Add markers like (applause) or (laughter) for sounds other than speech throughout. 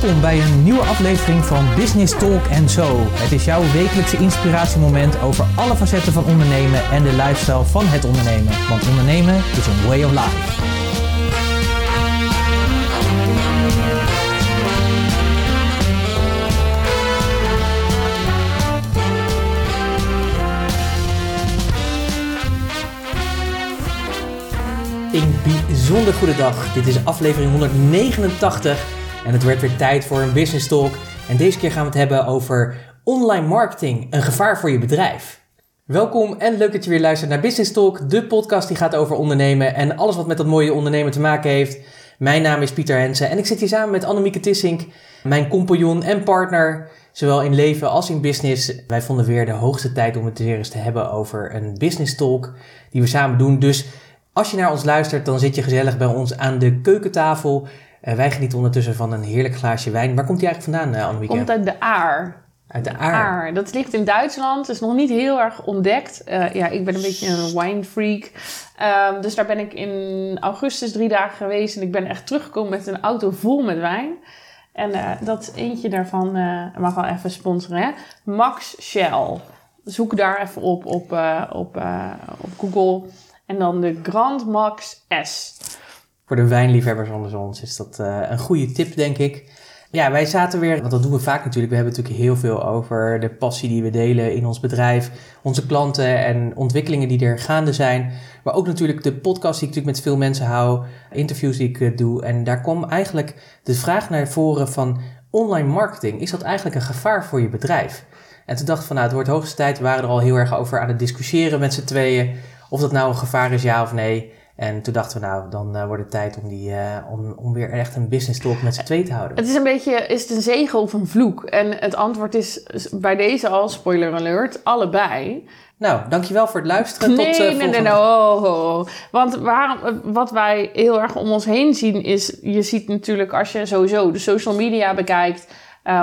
Welkom bij een nieuwe aflevering van Business Talk Zo. Het is jouw wekelijkse inspiratiemoment over alle facetten van ondernemen en de lifestyle van het ondernemen. Want ondernemen is een way of life. Een bijzonder goede dag. Dit is aflevering 189 en het werd weer tijd voor een business talk. En deze keer gaan we het hebben over online marketing, een gevaar voor je bedrijf. Welkom en leuk dat je weer luistert naar Business Talk, de podcast die gaat over ondernemen en alles wat met dat mooie ondernemen te maken heeft. Mijn naam is Pieter Hensen en ik zit hier samen met Annemieke Tissink, mijn compagnon en partner, zowel in leven als in business. Wij vonden weer de hoogste tijd om het weer eens te hebben over een business talk die we samen doen. Dus als je naar ons luistert, dan zit je gezellig bij ons aan de keukentafel. Uh, wij genieten ondertussen van een heerlijk glaasje wijn. Waar komt die eigenlijk vandaan, uh, Annemieke? Komt uit de Aar. Uit de Aar. Aar. Dat ligt in Duitsland. is nog niet heel erg ontdekt. Uh, ja, ik ben een beetje een wine freak. Um, dus daar ben ik in augustus drie dagen geweest. En ik ben echt teruggekomen met een auto vol met wijn. En dat eentje daarvan, mag wel even sponsoren, hè? Max Shell. Zoek daar even op op, op, op Google. En dan de Grand Max S. Voor de wijnliefhebbers onder ons is dat uh, een goede tip, denk ik. Ja, wij zaten weer, want dat doen we vaak natuurlijk. We hebben natuurlijk heel veel over de passie die we delen in ons bedrijf, onze klanten en ontwikkelingen die er gaande zijn. Maar ook natuurlijk de podcast die ik natuurlijk met veel mensen hou, interviews die ik uh, doe. En daar kwam eigenlijk de vraag naar voren van online marketing. Is dat eigenlijk een gevaar voor je bedrijf? En toen dacht ik van nou, het wordt hoogste tijd. We waren er al heel erg over aan het discussiëren met z'n tweeën. Of dat nou een gevaar is, ja of nee. En toen dachten we, nou, dan uh, wordt het tijd om, die, uh, om, om weer echt een business talk met z'n twee te houden. Het is een beetje, is het een zegen of een vloek? En het antwoord is bij deze al, spoiler alert, allebei. Nou, dankjewel voor het luisteren. Nee, Tot, uh, nee, nee, nee, oh, oh. Want waarom, wat wij heel erg om ons heen zien is, je ziet natuurlijk als je sowieso de social media bekijkt,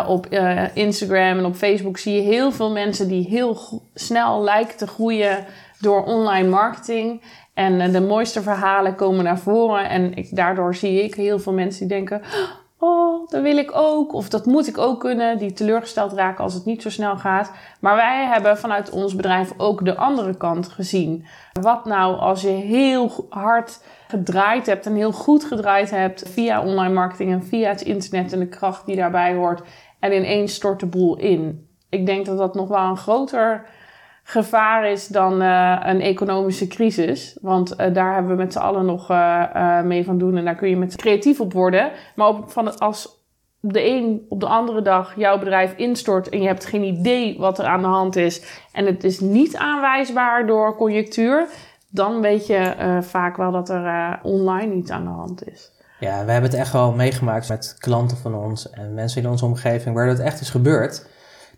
op Instagram en op Facebook zie je heel veel mensen die heel snel lijken te groeien door online marketing. En eh, de mooiste verhalen komen naar voren. En daardoor zie ik heel veel mensen die denken: Oh, dat wil ik ook. Of dat moet ik ook kunnen. Die teleurgesteld raken als het niet zo snel gaat. Maar wij hebben vanuit ons bedrijf ook de andere kant gezien. Wat nou als je heel hard gedraaid hebt en heel goed gedraaid hebt via online marketing en via het internet en de kracht die daarbij hoort. En ineens stort de boel in. Ik denk dat dat nog wel een groter gevaar is dan uh, een economische crisis. Want uh, daar hebben we met z'n allen nog uh, mee van doen. En daar kun je met creatief op worden. Maar op, van als de een op de andere dag jouw bedrijf instort en je hebt geen idee wat er aan de hand is. En het is niet aanwijsbaar door conjunctuur. Dan weet je vaak wel dat er online iets aan de hand is. Ja, we hebben het echt wel meegemaakt met klanten van ons en mensen in onze omgeving waar dat echt is gebeurd.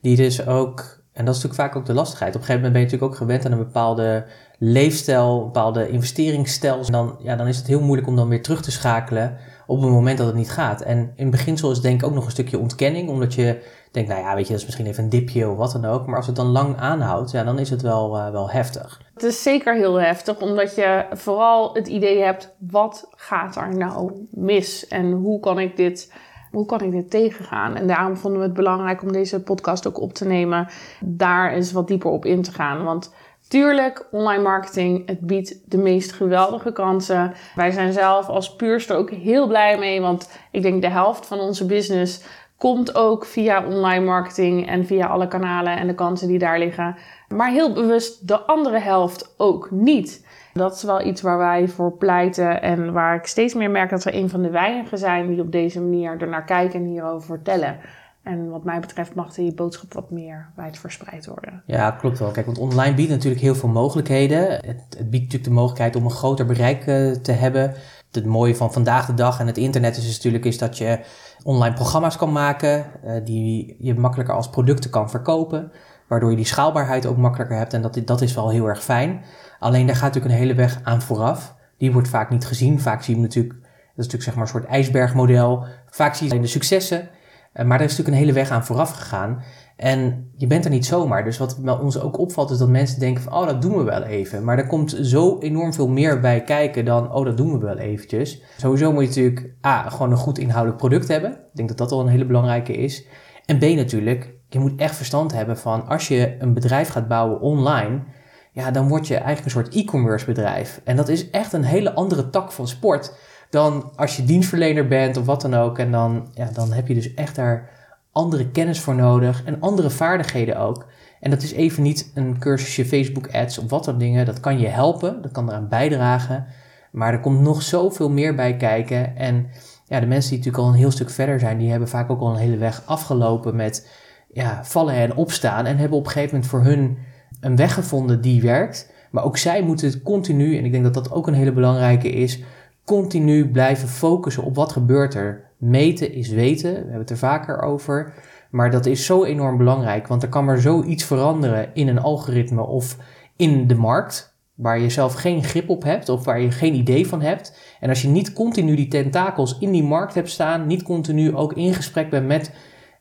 Die dus ook en dat is natuurlijk vaak ook de lastigheid. Op een gegeven moment ben je natuurlijk ook gewend aan een bepaalde leefstijl, een bepaalde investeringsstijl. En dan, ja, dan is het heel moeilijk om dan weer terug te schakelen op het moment dat het niet gaat. En in beginsel is denk ik ook nog een stukje ontkenning, omdat je denkt, nou ja, weet je, dat is misschien even een dipje of wat dan ook. Maar als het dan lang aanhoudt, ja, dan is het wel, uh, wel heftig. Het is zeker heel heftig, omdat je vooral het idee hebt, wat gaat er nou mis? En hoe kan ik dit hoe kan ik dit tegengaan? En daarom vonden we het belangrijk om deze podcast ook op te nemen. Daar eens wat dieper op in te gaan. Want tuurlijk, online marketing, het biedt de meest geweldige kansen. Wij zijn zelf als puurster ook heel blij mee. Want ik denk de helft van onze business komt ook via online marketing en via alle kanalen en de kansen die daar liggen. Maar heel bewust de andere helft ook niet. Dat is wel iets waar wij voor pleiten en waar ik steeds meer merk dat we een van de weinigen zijn die op deze manier ernaar kijken en hierover vertellen. En wat mij betreft mag die boodschap wat meer wijdverspreid worden. Ja, klopt wel. Kijk, want online biedt natuurlijk heel veel mogelijkheden. Het, biedt natuurlijk de mogelijkheid om een groter bereik uh, te hebben. Het mooie van vandaag de dag en het internet is natuurlijk is dat je online programma's kan maken uh, die je makkelijker als producten kan verkopen. Waardoor je die schaalbaarheid ook makkelijker hebt en dat, dat is wel heel erg fijn. Alleen daar gaat natuurlijk een hele weg aan vooraf. Die wordt vaak niet gezien. Vaak zien we natuurlijk, dat is natuurlijk zeg maar een soort ijsbergmodel. Vaak zie je alleen de successen. Maar daar is natuurlijk een hele weg aan vooraf gegaan. En je bent er niet zomaar. Dus wat ons ook opvalt is dat mensen denken van, oh, dat doen we wel even. Maar er komt zo enorm veel meer bij kijken dan, oh, dat doen we wel eventjes. Sowieso moet je natuurlijk, A, gewoon een goed inhoudelijk product hebben. Ik denk dat dat al een hele belangrijke is. En B, natuurlijk, je moet echt verstand hebben van, als je een bedrijf gaat bouwen online, ja, dan word je eigenlijk een soort e-commerce bedrijf. En dat is echt een hele andere tak van sport dan als je dienstverlener bent of wat dan ook. En dan, ja, dan heb je dus echt daar andere kennis voor nodig en andere vaardigheden ook. En dat is even niet een cursusje Facebook ads of wat dan dingen. Dat kan je helpen, dat kan eraan bijdragen. Maar er komt nog zoveel meer bij kijken. En ja, de mensen die natuurlijk al een heel stuk verder zijn, die hebben vaak ook al een hele weg afgelopen met ja, vallen en opstaan. En hebben op een gegeven moment voor hun een weg gevonden die werkt. Maar ook zij moeten het continu, en ik denk dat dat ook een hele belangrijke is, continu blijven focussen op wat gebeurt er. Meten is weten, we hebben het er vaker over. Maar dat is zo enorm belangrijk, want er kan maar zoiets veranderen in een algoritme of in de markt, waar je zelf geen grip op hebt of waar je geen idee van hebt. En als je niet continu die tentakels in die markt hebt staan, niet continu ook in gesprek bent met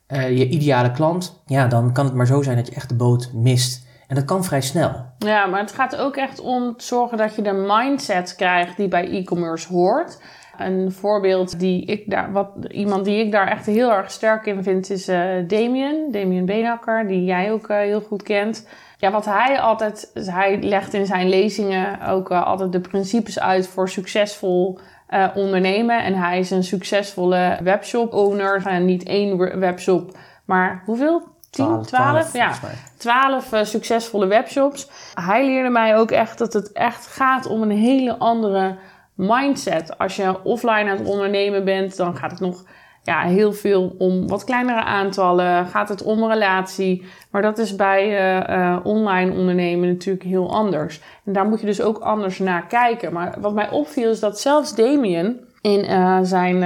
uh, je ideale klant, ja, dan kan het maar zo zijn dat je echt de boot mist. En dat kan vrij snel. Ja, maar het gaat ook echt om zorgen dat je de mindset krijgt die bij e-commerce hoort. Een voorbeeld die ik daar, wat, iemand die ik daar echt heel erg sterk in vind, is uh, Damien. Damien Beenakker, die jij ook uh, heel goed kent. Ja, wat hij altijd, hij legt in zijn lezingen ook uh, altijd de principes uit voor succesvol ondernemen. En hij is een succesvolle webshop-owner. Niet één webshop, maar hoeveel? 10, 12, ja. 12 uh, succesvolle webshops. Hij leerde mij ook echt dat het echt gaat om een hele andere mindset. Als je offline aan het ondernemen bent, dan gaat het nog ja, heel veel om wat kleinere aantallen. Gaat het om relatie. Maar dat is bij uh, uh, online ondernemen natuurlijk heel anders. En daar moet je dus ook anders naar kijken. Maar wat mij opviel is dat zelfs Damien in zijn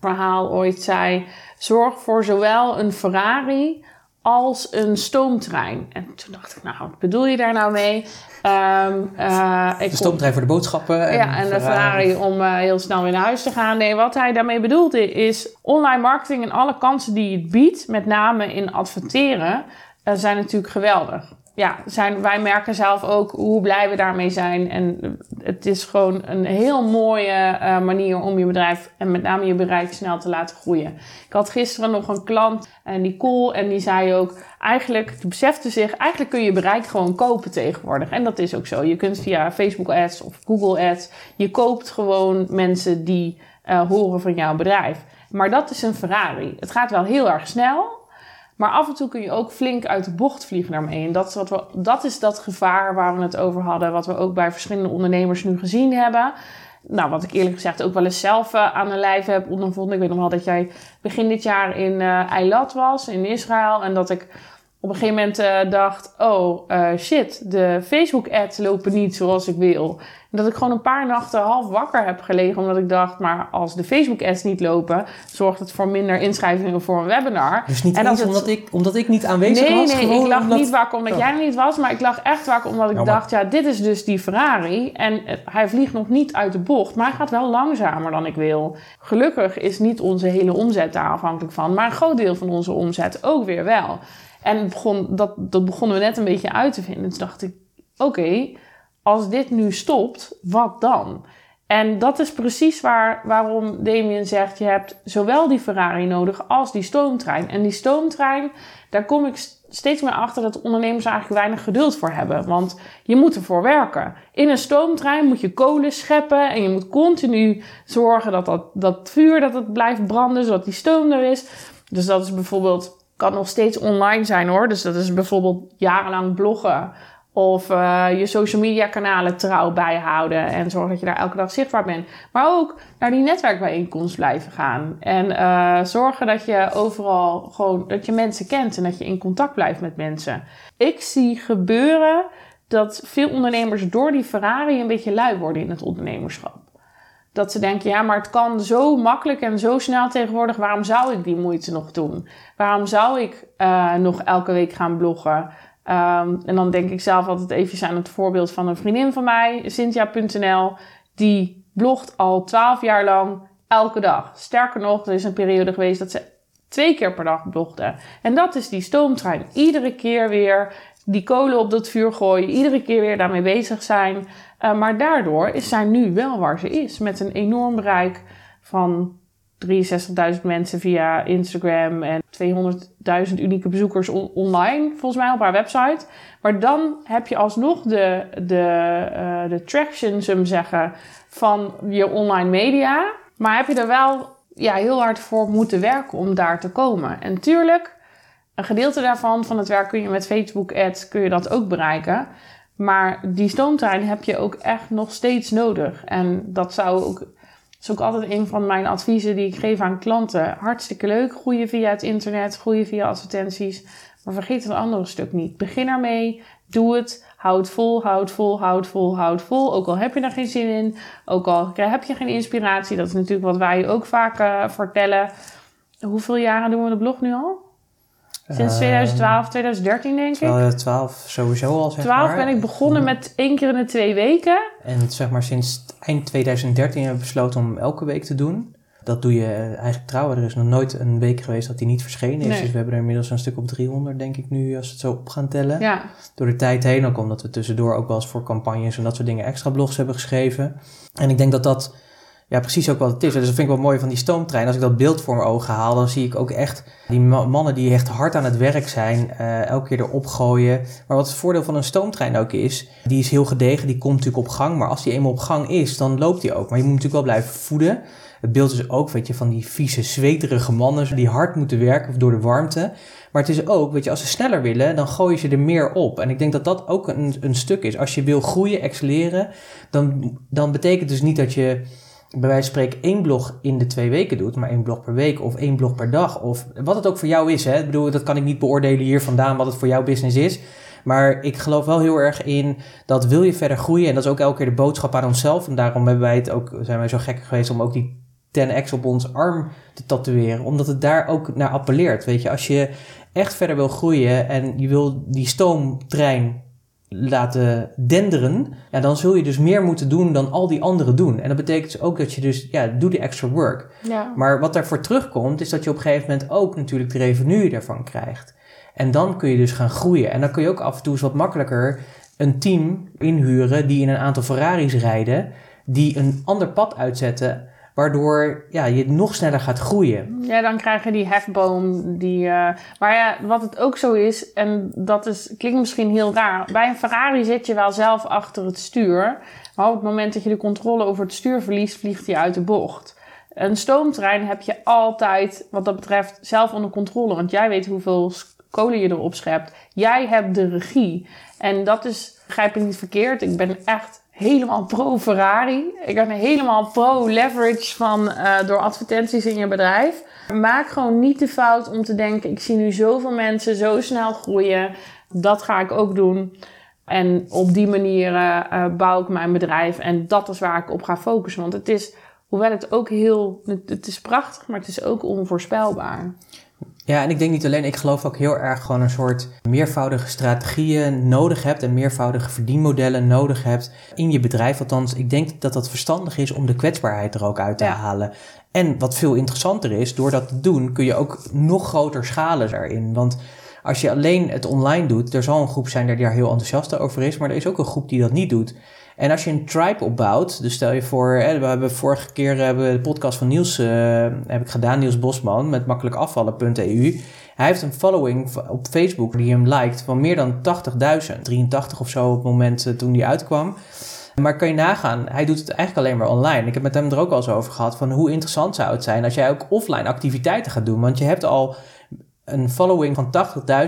verhaal ooit zei: zorg voor zowel een Ferrari als een stoomtrein. En toen dacht ik, nou, wat bedoel je daar nou mee? Um, uh, ik de stoomtrein voor de boodschappen. En ja, en de Ferrari om uh, heel snel weer naar huis te gaan. Nee, wat hij daarmee bedoelde is online marketing en alle kansen die het biedt, met name in adverteren, uh, zijn natuurlijk geweldig ja, zijn, wij merken zelf ook hoe blij we daarmee zijn. En het is gewoon een heel mooie uh, manier om je bedrijf en met name je bereik snel te laten groeien. Ik had gisteren nog een klant, uh, Nicole, en die zei ook eigenlijk, die besefte zich, eigenlijk kun je bereik gewoon kopen tegenwoordig. En dat is ook zo. Je kunt via Facebook ads of Google ads, je koopt gewoon mensen die uh, horen van jouw bedrijf. Maar dat is een Ferrari. Het gaat wel heel erg snel. Maar af en toe kun je ook flink uit de bocht vliegen daarmee. En dat is, wat dat is dat gevaar waar we het over hadden, wat we ook bij verschillende ondernemers nu gezien hebben. Nou, wat ik eerlijk gezegd ook wel eens zelf uh, aan de lijf heb ondervonden. Ik weet nog wel dat jij begin dit jaar in uh, Eilat was, in Israël. En dat ik op een gegeven moment uh, dacht: oh shit, de Facebook-ads lopen niet zoals ik wil dat ik gewoon een paar nachten half wakker heb gelegen. Omdat ik dacht, maar als de Facebook ads niet lopen, zorgt het voor minder inschrijvingen voor een webinar. Dus niet en omdat, ik, omdat ik niet aanwezig nee, was? Nee, nee, ik lag niet wakker omdat oh. jij er niet was. Maar ik lag echt wakker omdat ik dacht, ja, dit is dus die Ferrari. En hij vliegt nog niet uit de bocht, maar hij gaat wel langzamer dan ik wil. Gelukkig is niet onze hele omzet daar afhankelijk van. Maar een groot deel van onze omzet ook weer wel. En begon, dat, dat begonnen we net een beetje uit te vinden. Dus dacht ik, oké als dit nu stopt, wat dan? En dat is precies waar, waarom Damien zegt: je hebt zowel die Ferrari nodig als die stoomtrein. En die stoomtrein, daar kom ik steeds meer achter dat ondernemers eigenlijk weinig geduld voor hebben. Want je moet ervoor werken. In een stoomtrein moet je kolen scheppen en je moet continu zorgen dat dat, dat vuur dat het blijft branden, zodat die stoom er is. Dus dat is bijvoorbeeld, kan nog steeds online zijn hoor. Dus dat is bijvoorbeeld jarenlang bloggen of uh, je social media kanalen trouw bijhouden en zorgen dat je daar elke dag zichtbaar bent. Maar ook naar die netwerkbijeenkomst blijven gaan. En uh, zorgen dat je overal gewoon, dat je mensen kent en dat je in contact blijft met mensen. Ik zie gebeuren dat veel ondernemers door die Ferrari een beetje lui worden in het ondernemerschap. Dat ze denken, ja, maar het kan zo makkelijk en zo snel tegenwoordig. Waarom zou ik die moeite nog doen? Waarom zou ik uh, nog elke week gaan bloggen? Um, en dan denk ik zelf altijd even aan het voorbeeld van een vriendin van mij, Cynthia.nl. Die blogt al twaalf jaar lang elke dag. Sterker nog, er is een periode geweest dat ze twee keer per dag blogde. En dat is die stoomtrein. Iedere keer weer die kolen op dat vuur gooien, iedere keer weer daarmee bezig zijn. Uh, maar daardoor is zij nu wel waar ze is. Met een enorm bereik van 63.000 mensen via Instagram en 200.000 unieke bezoekers online, volgens mij op haar website. Maar dan heb je alsnog de, de, uh, de traction, zullen we zeggen, van je online media. Maar heb je er wel ja, heel hard voor moeten werken om daar te komen. En tuurlijk, een gedeelte daarvan, van het werk kun je met Facebook ads, kun je dat ook bereiken. Maar die stoomtrein heb je ook echt nog steeds nodig. En dat zou ook, is ook altijd een van mijn adviezen die ik geef aan klanten. Hartstikke leuk, groeien via het internet, groeien via advertenties. Maar vergeet het andere stuk niet. Begin ermee, doe het, houd vol, houd vol, houd vol, houd vol. Ook al heb je er geen zin in, ook al heb je geen inspiratie. Dat is natuurlijk wat wij ook vaak uh, vertellen. Hoeveel jaren doen we de blog nu al? Sinds 2012, 2013 denk ik. 2012 sowieso al, zeg 12 ben ik begonnen met één keer in de twee weken. En zeg maar sinds eind 2013 hebben we besloten om elke week te doen. Dat doe je eigenlijk trouw. Er is nog nooit een week geweest dat die niet verschenen is. Nee. Dus we hebben er inmiddels een stuk op 300, denk ik nu, als we het zo op gaan tellen. Ja. Door de tijd heen, ook omdat we tussendoor ook wel eens voor campagnes en dat soort dingen extra blogs hebben geschreven. En ik denk dat dat ja, precies ook wat het is. Dus dat vind ik wel mooi van die stoomtrein. Als ik dat beeld voor mijn ogen haal, dan zie ik ook echt die mannen die echt hard aan het werk zijn, uh, elke keer erop gooien. Maar wat het voordeel van een stoomtrein ook is, die is heel gedegen, die komt natuurlijk op gang. Maar als die eenmaal op gang is, dan loopt die ook. Maar je moet natuurlijk wel blijven voeden. Het beeld is ook, weet je, van die vieze, zweterige mannen die hard moeten werken door de warmte. Maar het is ook, weet je, als ze sneller willen, dan gooien ze er meer op. En ik denk dat dat ook een, een stuk is. Als je wil groeien, excelleren, dan, dan betekent dus niet dat je bij wijze van spreken één blog in de twee weken doet, maar één blog per week of één blog per dag. Of wat het ook voor jou is. Hè? Ik bedoel, dat kan ik niet beoordelen hier vandaan wat het voor jouw business is. Maar ik geloof wel heel erg in dat wil je verder groeien. En dat is ook elke keer de boodschap aan onszelf. En daarom hebben wij het ook, zijn wij zo gek geweest om ook die 10x op ons arm te tatoeëren. Omdat het daar ook naar appelleert. Weet je, als je echt verder wil groeien en je wil die stoomtrein laten denderen, ja, dan zul je dus meer moeten doen dan al die anderen doen. En dat betekent dus ook dat je dus, ja, doe die extra work. Ja. Maar wat daarvoor terugkomt, is dat je op een gegeven moment ook natuurlijk de revenue ervan krijgt. En dan kun je dus gaan groeien. En dan kun je ook af en toe eens wat makkelijker een team inhuren die in een aantal Ferraris rijden, die een ander pad uitzetten waardoor ja, je nog sneller gaat groeien. Ja, dan krijg je die hefboom. Die, uh... Maar ja, wat het ook zo is, en dat is, klinkt misschien heel raar. Bij een Ferrari zit je wel zelf achter het stuur. Maar op het moment dat je de controle over het stuur verliest, vliegt hij uit de bocht. Een stoomtrein heb je altijd, wat dat betreft, zelf onder controle. Want jij weet hoeveel kolen je erop schept. Jij hebt de regie. En dat is, begrijp ik niet verkeerd, ik ben echt helemaal pro Ferrari. Ik ben helemaal pro leverage van uh, door advertenties in je bedrijf. Maak gewoon niet de fout om te denken: ik zie nu zoveel mensen zo snel groeien. Dat ga ik ook doen. En op die manier uh, bouw ik mijn bedrijf. En dat is waar ik op ga focussen. Want het is, hoewel het ook heel. Het is prachtig, maar het is ook onvoorspelbaar. Ja, en ik denk niet alleen, ik geloof ook heel erg gewoon een soort meervoudige strategieën nodig hebt en meervoudige verdienmodellen nodig hebt in je bedrijf. Althans, ik denk dat dat verstandig is om de kwetsbaarheid er ook uit te halen. En wat veel interessanter is, door dat te doen kun je ook nog groter schalen daarin. Want als je alleen het online doet, er zal een groep zijn die daar heel enthousiast over is, maar er is ook een groep die dat niet doet. En als je een tribe opbouwt, dus stel je voor, hè, we hebben vorige keer hebben de podcast van Niels uh, heb ik gedaan, Niels Bosman, met makkelijkafvallen.eu. Hij heeft een following op Facebook die hem liked van meer dan 80.000, 83 of zo op het moment uh, toen die uitkwam. Maar kan je nagaan, hij doet het eigenlijk alleen maar online. Ik heb met hem er ook al eens over gehad van hoe interessant zou het zijn als jij ook offline activiteiten gaat doen. Want je hebt al een following van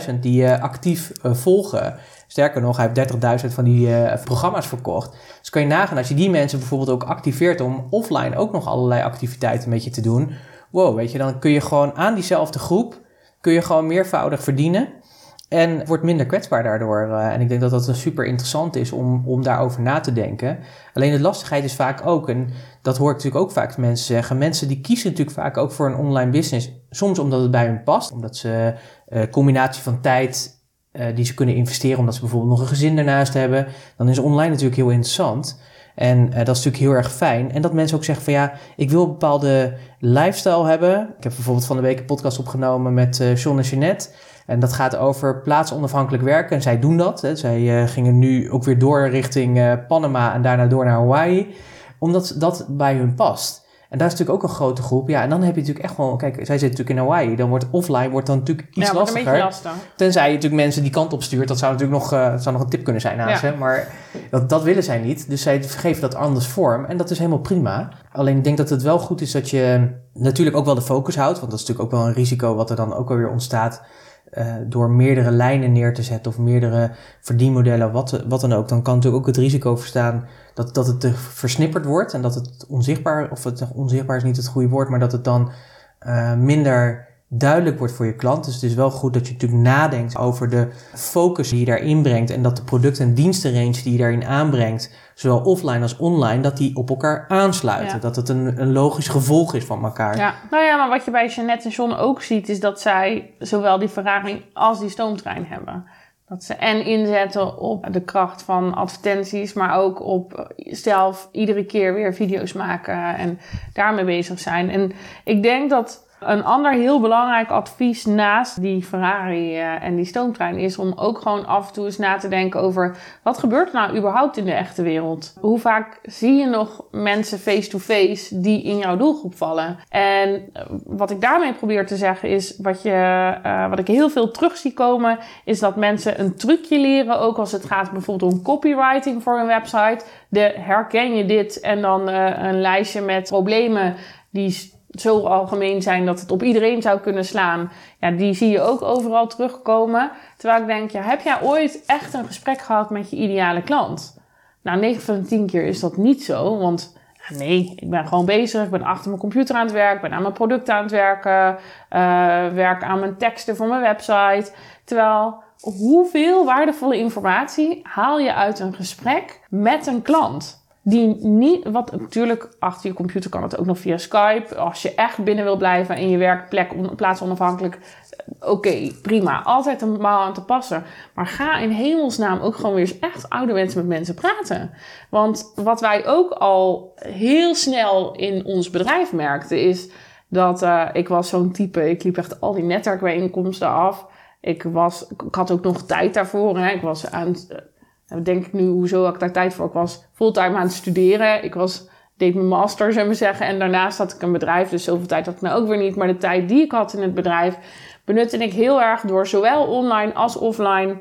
80.000 die je actief volgen. Sterker nog, hij heeft 30.000 van die uh, programma's verkocht. Dus kan je nagaan, als je die mensen bijvoorbeeld ook activeert om offline ook nog allerlei activiteiten met je te doen. Wow, weet je, dan kun je gewoon aan diezelfde groep, kun je gewoon meervoudig verdienen. En wordt minder kwetsbaar daardoor. Uh, en ik denk dat dat super interessant is om, om daarover na te denken. Alleen de lastigheid is vaak ook, en dat hoor ik natuurlijk ook vaak mensen zeggen. Mensen die kiezen natuurlijk vaak ook voor een online business. Soms omdat het bij hun past. Omdat ze uh, combinatie van tijd uh, die ze kunnen investeren omdat ze bijvoorbeeld nog een gezin daarnaast hebben, dan is online natuurlijk heel interessant. En uh, dat is natuurlijk heel erg fijn. En dat mensen ook zeggen van ja, ik wil een bepaalde lifestyle hebben. Ik heb bijvoorbeeld van de week een podcast opgenomen met uh, en Jeanette. En dat gaat over plaatsonafhankelijk werken. En zij doen dat. Hè. Zij gingen nu ook weer door richting Panama en daarna door naar Hawaii. Omdat dat bij hun past. En daar is natuurlijk ook een grote groep. Ja, en dan heb je natuurlijk echt wel... Kijk, zij zitten natuurlijk in Hawaii. Dan wordt offline wordt dan natuurlijk iets ja, lastiger. Een beetje lastig. Tenzij je natuurlijk mensen die kant op stuurt. Dat zou natuurlijk nog, uh, zou nog een tip kunnen zijn naast ja. Maar dat, dat willen zij niet. Dus zij geven dat anders vorm. En dat is helemaal prima. Alleen ik denk dat het wel goed is dat je natuurlijk ook wel de focus houdt. Want dat is natuurlijk ook wel een risico wat er dan ook alweer ontstaat uh, door meerdere lijnen neer te zetten of meerdere verdienmodellen, wat, wat dan ook, dan kan natuurlijk ook het risico verstaan dat, dat het te versnipperd wordt en dat het onzichtbaar, of het onzichtbaar is niet het goede woord, maar dat het dan uh, minder duidelijk wordt voor je klant. Dus het is wel goed dat je natuurlijk nadenkt over de focus die je daarin brengt en dat de producten en dienstenrange die je daarin aanbrengt, zowel offline als online, dat die op elkaar aansluiten. Ja. Dat het een, een logisch gevolg is van elkaar. Ja, nou ja, maar wat je bij Jeannette en John ook ziet, is dat zij zowel die verraging als die stoomtrein hebben. Dat ze en inzetten op de kracht van advertenties, maar ook op zelf iedere keer weer video's maken en daarmee bezig zijn. En ik denk dat een ander heel belangrijk advies naast die Ferrari uh, en die stoomtrein is om ook gewoon af en toe eens na te denken over wat gebeurt nou überhaupt in de echte wereld? Hoe vaak zie je nog mensen face-to-face -face die in jouw doelgroep vallen? En wat ik daarmee probeer te zeggen is, wat, je, uh, wat ik heel veel terug zie komen, is dat mensen een trucje leren, ook als het gaat bijvoorbeeld om copywriting voor een website. De herken je dit en dan een lijstje met problemen die zo algemeen zijn dat het op iedereen zou kunnen slaan. Ja, die zie je ook overal terugkomen. Terwijl ik denk, ja, heb jij ooit echt een gesprek gehad met je ideale klant? Nou, 9 van de 10 keer is dat niet zo, want nee, ik ben gewoon bezig. Ik ben achter mijn computer aan het werk, ben aan mijn producten aan het werken, uh, werk aan mijn teksten voor mijn website. Terwijl, hoeveel waardevolle informatie haal je uit een gesprek met een klant? Die niet, wat natuurlijk achter je computer kan het ook nog via Skype. Als je echt binnen wil blijven en je werkplek plaatsonafhankelijk. Oké, okay, prima. Altijd een maal aan te passen. Maar ga in hemelsnaam ook gewoon weer eens echt ouderwets met mensen praten. Want wat wij ook al heel snel in ons bedrijf merkten is dat uh, ik was zo'n type. Ik liep echt al die netwerkbijeenkomsten af. Ik, was, ik had ook nog tijd daarvoor. Hè. Ik was aan denk ik nu, hoezo ik daar tijd voor? Ik was fulltime aan het studeren. Ik was, deed mijn master, zou ik zeggen. En daarnaast had ik een bedrijf, dus zoveel tijd had ik nou ook weer niet. Maar de tijd die ik had in het bedrijf, benutte ik heel erg door zowel online als offline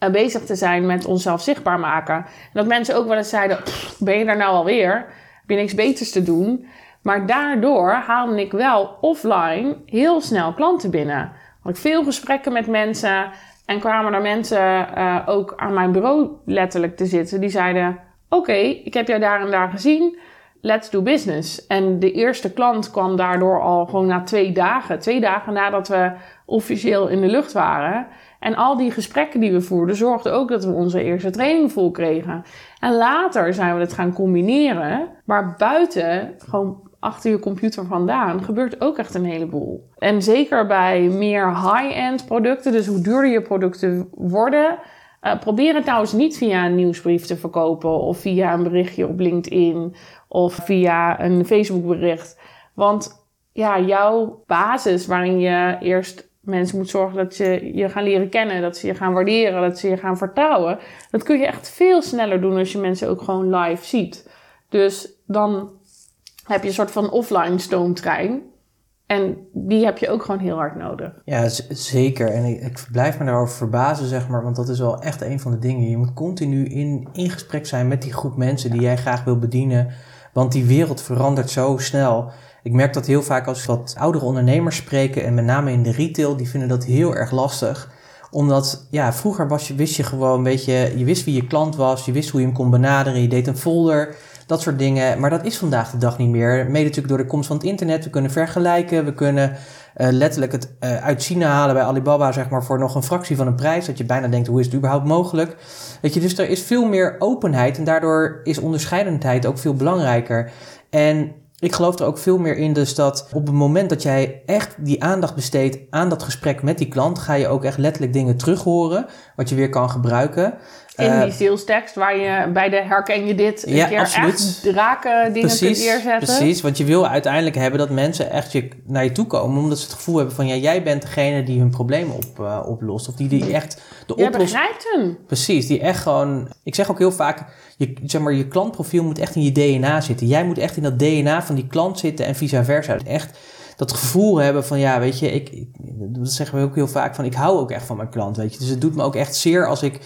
uh, bezig te zijn met onszelf zichtbaar maken. En dat mensen ook wel eens zeiden, ben je daar nou alweer? Heb je niks beters te doen? Maar daardoor haalde ik wel offline heel snel klanten binnen. Had ik veel gesprekken met mensen. En kwamen er mensen uh, ook aan mijn bureau letterlijk te zitten. Die zeiden: Oké, ik heb jou daar en daar gezien. Let's do business. En de eerste klant kwam daardoor al gewoon na twee dagen. Twee dagen nadat we officieel in de lucht waren. En al die gesprekken die we voerden zorgden ook dat we onze eerste training vol kregen. En later zijn we het gaan combineren. Maar buiten gewoon achter je computer vandaan gebeurt ook echt een heleboel. En zeker bij meer high-end producten, dus hoe duurder je producten worden, uh, probeer het trouwens niet via een nieuwsbrief te verkopen of via een berichtje op LinkedIn of via een Facebook bericht. Want ja, jouw basis waarin je eerst mensen moet zorgen dat ze je gaan leren kennen, dat ze je gaan waarderen, dat ze je gaan vertrouwen. Dat kun je echt veel sneller doen als je mensen ook gewoon live ziet. Dus dan heb je een soort van offline stoomtrein. En die heb je ook gewoon heel hard nodig. Ja, zeker. En ik, ik blijf me daarover verbazen, zeg maar. Want dat is wel echt een van de dingen. Je moet continu in, in gesprek zijn met die groep mensen die jij graag wil bedienen. Want die wereld verandert zo snel. Ik merk dat heel vaak als wat oudere ondernemers spreken. En met name in de retail, die vinden dat heel erg lastig omdat, ja, vroeger was je, wist je gewoon, weet je, je wist wie je klant was, je wist hoe je hem kon benaderen, je deed een folder dat soort dingen. Maar dat is vandaag de dag niet meer. Mede natuurlijk door de komst van het internet. We kunnen vergelijken. We kunnen uh, letterlijk het uh, uit China halen bij Alibaba, zeg maar, voor nog een fractie van een prijs. Dat je bijna denkt, hoe is het überhaupt mogelijk? Weet je, dus er is veel meer openheid en daardoor is onderscheidendheid ook veel belangrijker. En ik geloof er ook veel meer in, dus dat op het moment dat jij echt die aandacht besteedt aan dat gesprek met die klant, ga je ook echt letterlijk dingen terughoren, wat je weer kan gebruiken. In Eh, die sales tekst waar je bij de herken je dit een Ja, keer absoluut. echt raken dingen kunt neerzetten. Precies, want je wil uiteindelijk hebben dat mensen echt je, naar je toe komen, omdat ze het gevoel hebben van ja, jij bent degene die hun probleem op, eh, oplost. Of die, die echt de oplossing. begrijpt hem. Precies, die echt gewoon. Ik zeg ook heel vaak, je, zeg maar, je klantprofiel moet echt in je DNA zitten. Jij moet echt in dat DNA van die klant zitten en vice versa. Echt dat gevoel hebben van ja, weet je, ik, ik- dat zeggen we ook heel vaak van ik hou ook echt van mijn klant, weet je. Dus het doet me ook echt zeer als ik,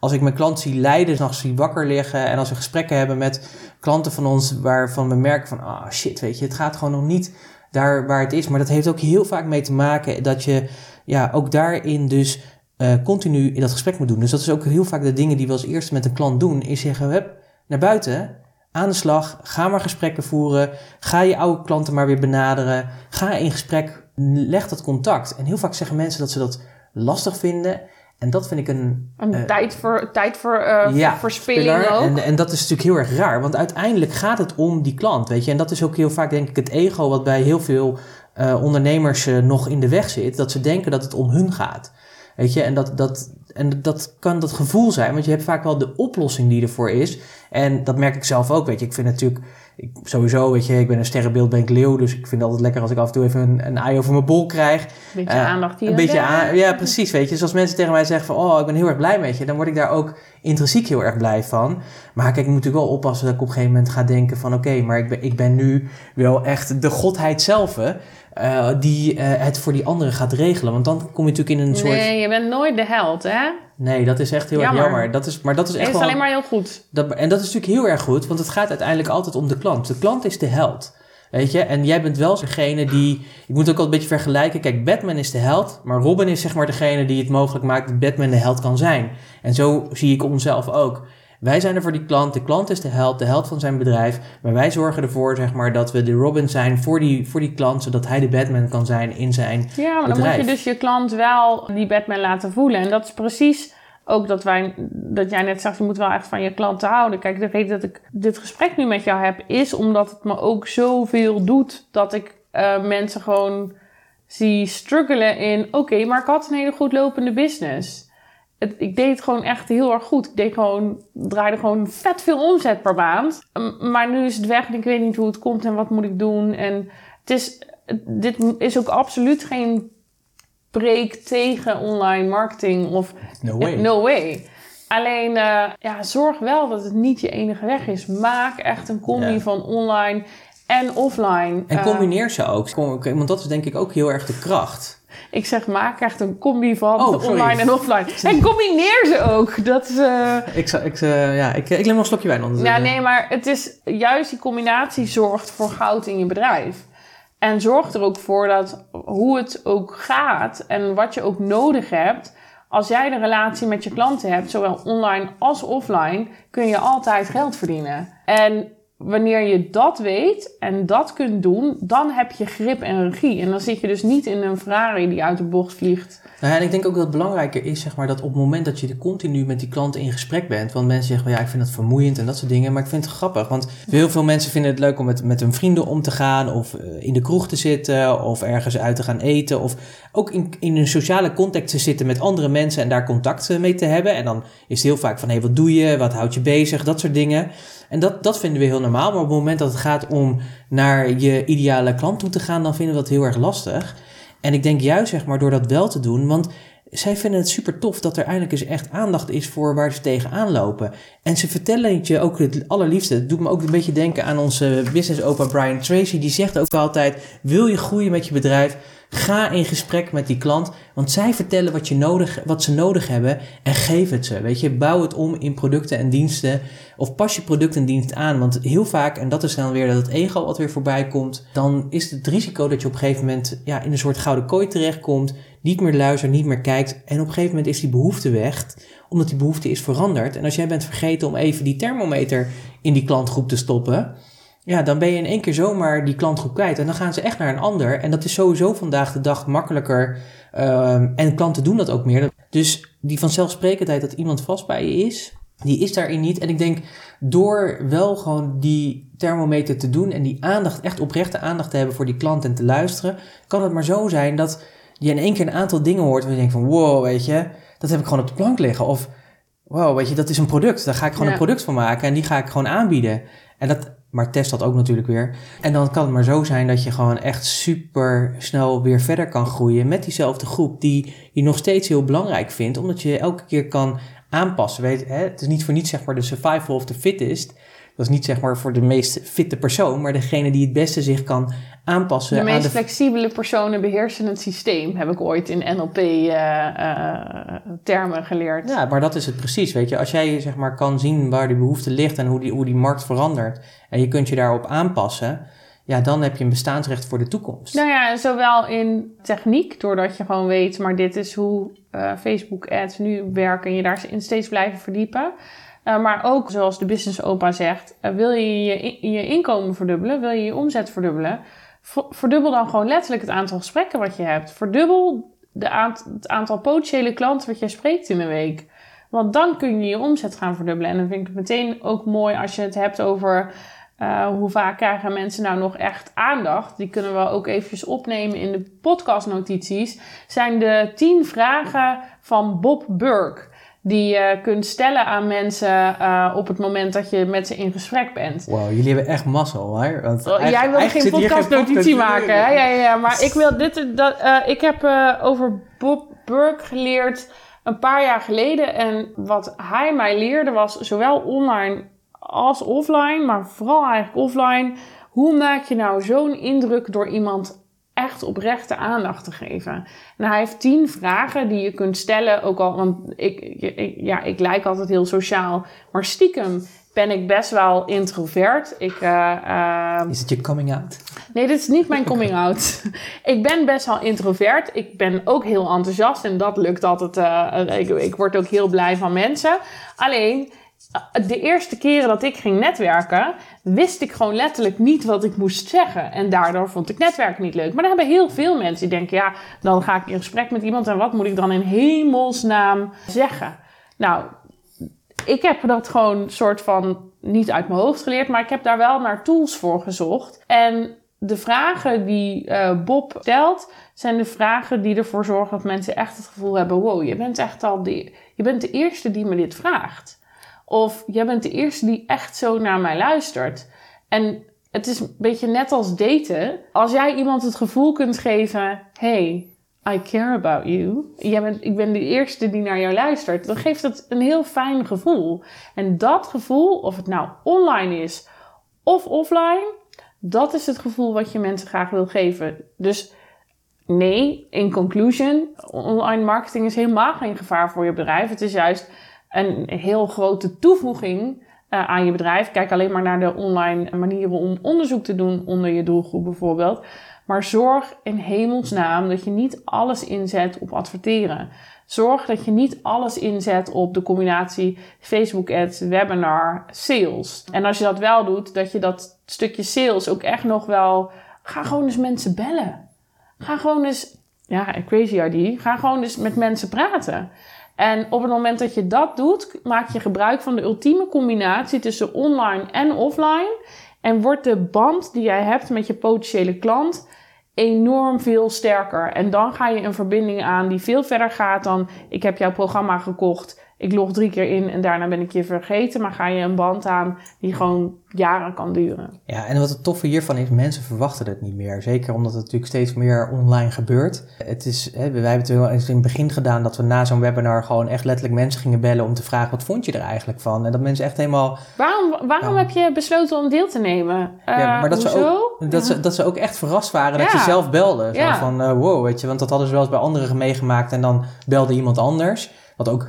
als ik mijn klant zie lijden, s'nachts zie wakker liggen en als we gesprekken hebben met klanten van ons waarvan we merken van ah shit, weet je, het gaat gewoon nog niet daar waar het is. Maar dat heeft ook heel vaak mee te maken dat je ja, ook daarin dus eh, continu in dat gesprek moet doen. Dus dat is ook heel vaak de dingen die we als eerste met een klant doen, is zeggen, hup, naar buiten, aan de slag, ga maar gesprekken voeren, ga je oude klanten maar weer benaderen, ga in gesprek, leg dat contact. En heel vaak zeggen mensen dat ze dat lastig vinden. En dat vind ik een Een Eh, tijd voor, tijd voor eh, ja, verspilling ook. En, en dat is natuurlijk heel erg raar, want uiteindelijk gaat het om die klant, weet je. En dat is ook heel vaak, denk ik, het ego wat bij heel veel eh, ondernemers nog in de weg zit. Dat ze denken dat het om hun gaat. Weet je, en dat, dat, en dat kan dat gevoel zijn, want je hebt vaak wel de oplossing die ervoor is. En dat merk ik zelf ook, weet je. Ik vind natuurlijk, ik, sowieso, weet je, ik ben een sterrenbeeld, ben ik leeuw. Dus ik vind het altijd lekker als ik af en toe even een, een ei over mijn bol krijg. beetje eh, aandacht hier Een en beetje aan, ja, precies. Weet je, dus als mensen tegen mij zeggen van, oh, ik ben heel erg blij met je, dan word ik daar ook intrinsiek heel erg blij van. Maar kijk, ik moet natuurlijk wel oppassen dat ik op een gegeven moment ga denken van, oké, maar ik ben, ik ben nu wel echt de godheid zelf, eh, die eh, het voor die anderen gaat regelen. Want dan kom je natuurlijk in een soort, Nee, je bent nooit de held, hè? nee, dat is echt heel Jammer. erg jammer. Dat is, maar dat is Het echt is wel, alleen maar heel goed. dat, en dat is natuurlijk heel erg goed, want het gaat uiteindelijk altijd om de klant. De klant is de held. Weet je, en jij bent wel degene die. Ik moet ook al een beetje vergelijken. Kijk, Batman is de held, maar Robin is zeg maar degene die het mogelijk maakt dat Batman de held kan zijn. En zo zie ik onszelf ook. Wij zijn er voor die klant. De klant is de held, de held van zijn bedrijf. Maar wij zorgen ervoor zeg maar, dat we de Robin zijn voor die, voor die klant, zodat hij de Batman kan zijn in zijn. Ja, maar dan bedrijf. moet je dus je klant wel die Batman laten voelen. En dat is precies ook dat, wij, dat jij net zegt, je moet wel echt van je klanten houden. Kijk, de reden dat ik dit gesprek nu met jou heb, is omdat het me ook zoveel doet dat ik eh, mensen gewoon zie struggelen in, oké, maar ik had een hele goed lopende business. Het, ik deed het gewoon echt heel erg goed. Ik deed gewoon, draaide gewoon vet veel omzet per maand. Maar nu is het weg en ik weet niet hoe het komt en wat moet ik doen. En het is, dit is ook absoluut geen preek tegen online marketing of No way. no way. Alleen eh, ja, zorg wel dat het niet je enige weg is. Maak echt een combi van online en offline. En Eh, combineer ze ook. Want dat is denk ik ook heel erg de kracht. Ik zeg maak echt een combi van Oh, online en offline. (laughs) En combineer ze ook. Dat is... eh, Ik, zou- ik, eh, ja, ik, ik neem nog een slokje wijn onder. Ja, nee, maar het is juist die combinatie zorgt voor goud in je bedrijf. En zorgt er ook voor dat hoe het ook gaat en wat je ook nodig hebt. Als jij de relatie met je klanten hebt, zowel online als offline, kun je altijd geld verdienen. En wanneer je dat weet en dat kunt doen, dan heb je grip en regie. En dan zit je dus niet in een Ferrari die uit de bocht vliegt. Nou en ik denk ook dat het belangrijker is, zeg maar, dat op het moment dat je continu met die klanten in gesprek bent, want mensen zeggen, ja, ik vind dat vermoeiend en dat soort dingen, maar ik vind het grappig, want heel veel mensen vinden het leuk om met, met hun vrienden om te gaan, of eh, in de kroeg te zitten, of ergens uit te gaan eten, of ook in, in een sociale context te zitten met andere mensen en daar contact eh, mee te hebben. En dan is het heel vaak van, hey, wat doe je, wat houdt je bezig, dat soort dingen. En dat, dat vinden we heel normaal, maar op het moment dat het gaat om naar je ideale klant toe te gaan, dan vinden we dat heel erg lastig. En ik denk juist, zeg maar, door dat wel te doen, want zij vinden het super tof dat er eindelijk eens echt aandacht is voor waar ze tegenaan lopen. En ze vertellen het je ook het allerliefste. Het doet me ook een beetje denken aan onze business opa Brian Tracy. Die zegt ook altijd, wil je groeien met je bedrijf? Ga in gesprek met die klant, want zij vertellen wat, je nodig, wat ze nodig hebben en geef het ze. Weet je, bouw het om in producten en diensten of pas je product en dienst aan. Want heel vaak, en dat is dan weer dat het ego wat weer voorbij komt, dan is het risico dat je op een gegeven moment ja, in een soort gouden kooi terechtkomt, niet meer luistert, niet meer kijkt en op een gegeven moment is die behoefte weg, omdat die behoefte is veranderd. En als jij bent vergeten om even die thermometer in die klantgroep te stoppen, ja, dan ben je in één keer zomaar die klantgroep kwijt. En dan gaan ze echt naar een ander. En dat is sowieso vandaag de dag makkelijker. Ehm, en klanten doen dat ook meer. Dus die vanzelfsprekendheid dat iemand vast bij je is, die is daarin niet. En ik denk, door wel gewoon die thermometer te doen en die aandacht, echt oprechte aandacht te hebben voor die klant en te luisteren, kan het maar zo zijn dat je in één keer een aantal dingen hoort waar je denkt van, wow, weet je, dat heb ik gewoon op de plank liggen. Of wow, weet je, dat is een product. Daar ga ik gewoon Ja. een product van maken en die ga ik gewoon aanbieden. En dat, maar test dat ook natuurlijk weer. En dan kan het maar zo zijn dat je gewoon echt super snel weer verder kan groeien met diezelfde groep die je nog steeds heel belangrijk vindt, omdat je elke keer kan aanpassen. Weet, hè? Het is niet voor niets zeg maar de survival of the fittest. Dat is niet zeg maar voor de meest fitte persoon, maar degene die het beste zich kan aanpassen De aan meest de flexibele personen beheersen het systeem, heb ik ooit in NLP-termen geleerd. Ja, maar dat is het precies, weet je. Als jij zeg maar kan zien waar die behoefte ligt en hoe die, hoe die markt verandert en je kunt je daarop aanpassen, ja, dan heb je een bestaansrecht voor de toekomst. Nou ja, zowel in techniek, doordat je gewoon weet, maar dit is hoe eh, Facebook ads nu werken en je daarin steeds blijven verdiepen. Eh, maar ook, zoals de business opa zegt, eh, wil je je, je inkomen verdubbelen, wil je je omzet verdubbelen, ver- verdubbel dan gewoon letterlijk het aantal gesprekken wat je hebt. Verdubbel de het aantal potentiële klanten wat jij spreekt in een week. Want dan kun je je omzet gaan verdubbelen. En dan vind ik het meteen ook mooi als je het hebt over eh, hoe vaak krijgen mensen nou nog echt aandacht? Die kunnen we ook eventjes opnemen in de podcastnotities. Zijn de 10 vragen van Bob Burke. Die je kunt stellen aan mensen eh, op het moment dat je met ze in gesprek bent. Wow, jullie hebben echt mazzel, hè? Want Oh, Jij eigenlijk geen podcastnotitie podcast- maken, hè? Ja, ja, ja. Maar ik wil dit... Dat, eh, ik heb eh, over Bob Burke geleerd een paar jaar geleden. En wat hij mij leerde was zowel online als offline, maar vooral eigenlijk offline. Hoe maak je nou zo'n indruk door iemand echt oprechte aandacht te geven? En hij heeft tien vragen die je kunt stellen. Ook al, want ik, ik, ja, ik lijk altijd heel sociaal. Maar stiekem ben ik best wel introvert. Ik... eh, eh, Is het je coming out? Nee, dit is niet mijn coming out. (laughs) ik ben best wel introvert. Ik ben ook heel enthousiast en dat lukt altijd. eh, ik, ik word ook heel blij van mensen. Alleen, de eerste keren dat ik ging netwerken, wist ik gewoon letterlijk niet wat ik moest zeggen. En daardoor vond ik netwerken niet leuk. Maar er hebben heel veel mensen die denken, ja, dan ga ik in gesprek met iemand en wat moet ik dan in hemelsnaam zeggen? Nou, ik heb dat gewoon soort van niet uit mijn hoofd geleerd, maar ik heb daar wel naar tools voor gezocht. En de vragen die eh, Bob stelt, zijn de vragen die ervoor zorgen dat mensen echt het gevoel hebben: wow, je bent echt al de, je bent de eerste die me dit vraagt. Of jij bent de eerste die echt zo naar mij luistert. En het is een beetje net als daten. Als jij iemand het gevoel kunt geven: hey, I care about you. Jij bent, ik ben de eerste die naar jou luistert. Dan geeft het een heel fijn gevoel. En dat gevoel, of het nou online is of offline, dat is het gevoel wat je mensen graag wil geven. Dus nee, in conclusion, online marketing is helemaal geen gevaar voor je bedrijf. Het is juist een heel grote toevoeging eh, aan je bedrijf. Kijk alleen maar naar de online manieren om onderzoek te doen onder je doelgroep bijvoorbeeld. Maar zorg in hemelsnaam dat je niet alles inzet op adverteren. Zorg dat je niet alles inzet op de combinatie Facebook ads, webinar, sales. En als je dat wel doet, dat je dat stukje sales ook echt nog wel... Ga gewoon eens mensen bellen. Ga gewoon eens... Ja, crazy idea. Ga gewoon eens met mensen praten. En op het moment dat je dat doet, maak je gebruik van de ultieme combinatie tussen online en offline. En wordt de band die jij hebt met je potentiële klant enorm veel sterker. En dan ga je een verbinding aan die veel verder gaat dan ik heb jouw programma gekocht. Ik log drie keer in en daarna ben ik je vergeten. Maar ga je een band aan die gewoon jaren kan duren. Ja, en wat het toffe hiervan is, mensen verwachten het niet meer. Zeker omdat het natuurlijk steeds meer online gebeurt. Het is, hè, wij hebben het wel eens in het begin gedaan dat we na zo'n webinar gewoon echt letterlijk mensen gingen bellen om te vragen wat vond je er eigenlijk van. En dat mensen echt helemaal, Waarom, waarom heb je besloten om deel te nemen? Ja, Eh, maar dat ze hoezo? dat, ze, dat ze ook echt verrast waren dat Ja. je zelf belde. Zo Ja. van eh, wow, weet je, want dat hadden ze wel eens bij anderen meegemaakt en dan belde iemand anders. Wat ook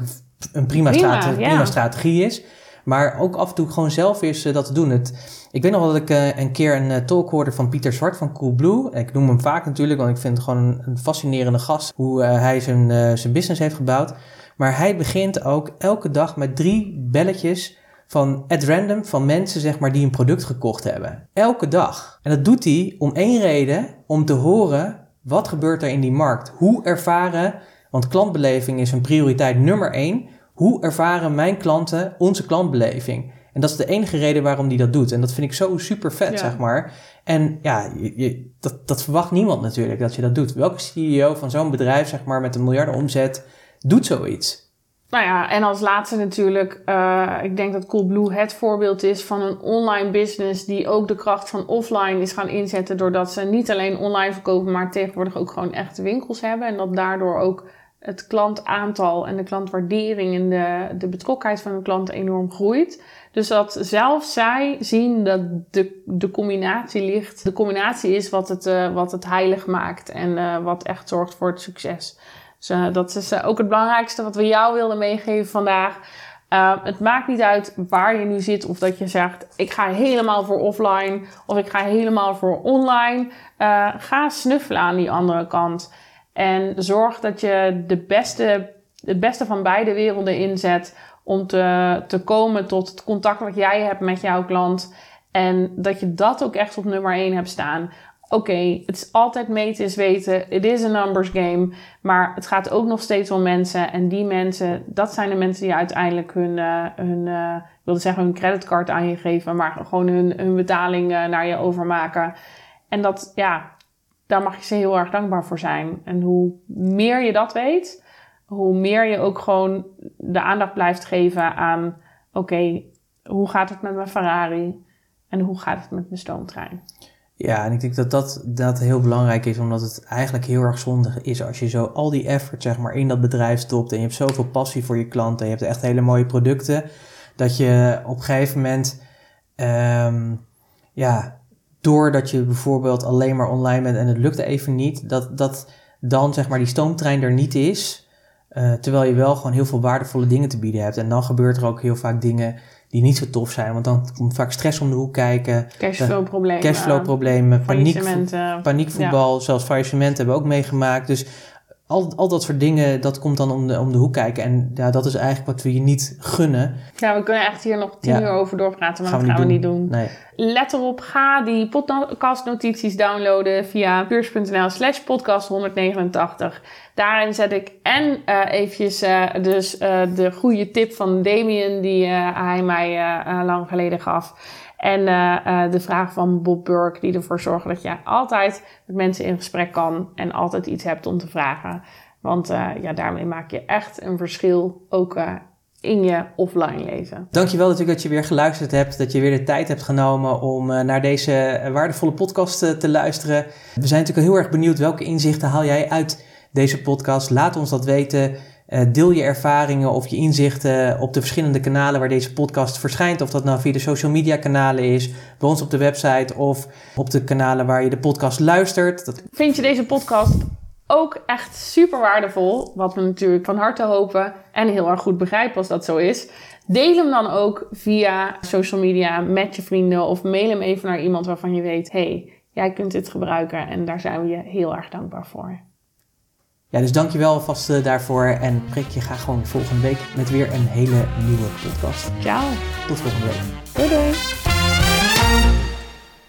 een prima, Prima, strate- ja. prima strategie is. Maar ook af en toe gewoon zelf eens eh, dat te doen. Het, ik weet nog wel dat ik eh, een keer een eh, talk hoorde van Pieter Zwart van Coolblue. Ik noem hem vaak natuurlijk, want ik vind het gewoon een, een fascinerende gast. Hoe hij zijn, zijn business heeft gebouwd. Maar hij begint ook elke dag met drie belletjes van at random van mensen zeg maar die een product gekocht hebben. Elke dag. En dat doet hij om één reden, om te horen wat gebeurt er in die markt. Hoe ervaren, want klantbeleving is een prioriteit nummer één. Hoe ervaren mijn klanten onze klantbeleving? En dat is de enige reden waarom hij dat doet. En dat vind ik zo super vet, Ja. zeg maar. En ja, je, je- dat, dat verwacht niemand natuurlijk dat je dat doet. Welke CEO van zo'n bedrijf, zeg maar, met een miljarden omzet, doet zoiets? Nou ja, en als laatste natuurlijk, uh, ik denk dat Coolblue het voorbeeld is van een online business die ook de kracht van offline is gaan inzetten doordat ze niet alleen online verkopen, maar tegenwoordig ook gewoon echte winkels hebben en dat daardoor ook het klantaantal en de klantwaardering en de, de betrokkenheid van de klant enorm groeit. Dus dat zelfs zij zien dat de, de combinatie ligt, de combinatie is wat het, uh, wat het heilig maakt en uh, wat echt zorgt voor het succes. Dus uh, dat is ook het belangrijkste wat we jou wilden meegeven vandaag. het maakt niet uit waar je nu zit of dat je zegt ik ga helemaal voor offline of ik ga helemaal voor online. ga snuffelen aan die andere kant. En zorg dat je de beste, het beste van beide werelden inzet om te, te komen tot het contact wat jij hebt met jouw klant. En dat je dat ook echt op nummer 1 hebt staan. Oké, het is altijd meten is weten. Het is een numbers game. Maar het gaat ook nog steeds om mensen. En die mensen, dat zijn de mensen die uiteindelijk hun, uh, hun uh, ik wilde zeggen hun creditcard aan je geven. Maar gewoon hun, hun betaling uh, naar je overmaken. En dat, ja, daar mag je ze heel erg dankbaar voor zijn. En hoe meer je dat weet, hoe meer je ook gewoon de aandacht blijft geven aan: oké, hoe gaat het met mijn Ferrari en hoe gaat het met mijn stoomtrein? Ja, en ik denk dat, dat dat heel belangrijk is, omdat het eigenlijk heel erg zondig is als je zo al die effort zeg maar, in dat bedrijf stopt en je hebt zoveel passie voor je klanten en je hebt echt hele mooie producten, dat je op een gegeven moment um, ja, doordat je bijvoorbeeld alleen maar online bent en het lukt even niet, dat, dat dan zeg maar die stoomtrein er niet is. Uh, terwijl je wel gewoon heel veel waardevolle dingen te bieden hebt. En dan gebeurt er ook heel vaak dingen die niet zo tof zijn. Want dan komt vaak stress om de hoek kijken. Cashflow-problemen. Cashflow-problemen, paniek, paniekvoetbal, ja. zelfs faillissement hebben we ook meegemaakt. Dus al, al dat soort dingen, dat komt dan om de, om de hoek kijken. En ja, dat is eigenlijk wat we je niet gunnen. Ja, we kunnen echt hier nog tien uur over doorpraten, maar gaan dat gaan we niet doen. Nee. Let erop, ga die podcastnotities downloaden via puurs.nl slash podcast 189. Daarin zet ik en uh, eventjes uh, dus uh, de goede tip van Damien die hij mij lang geleden gaf. En de vraag van Bob Burke, die ervoor zorgt dat je altijd met mensen in gesprek kan en altijd iets hebt om te vragen. Want ja, daarmee maak je echt een verschil, ook in je offline leven. Dankjewel natuurlijk dat je weer geluisterd hebt, dat je weer de tijd hebt genomen om naar deze waardevolle podcast te luisteren. We zijn natuurlijk heel erg benieuwd welke inzichten haal jij uit deze podcast. Laat ons dat weten. Uh, deel je ervaringen of je inzichten op de verschillende kanalen waar deze podcast verschijnt. Of dat nou via de social media kanalen is, bij ons op de website of op de kanalen waar je de podcast luistert. Vind je deze podcast ook echt super waardevol? Wat we natuurlijk van harte hopen en heel erg goed begrijpen als dat zo is. Deel hem dan ook via social media met je vrienden of mail hem even naar iemand waarvan je weet: hey, jij kunt dit gebruiken en daar zijn we je heel erg dankbaar voor. Ja, dus dankjewel alvast uh, daarvoor. En prik je graag gewoon volgende week met weer een hele nieuwe podcast. Ciao. Tot volgende week. Doei doei.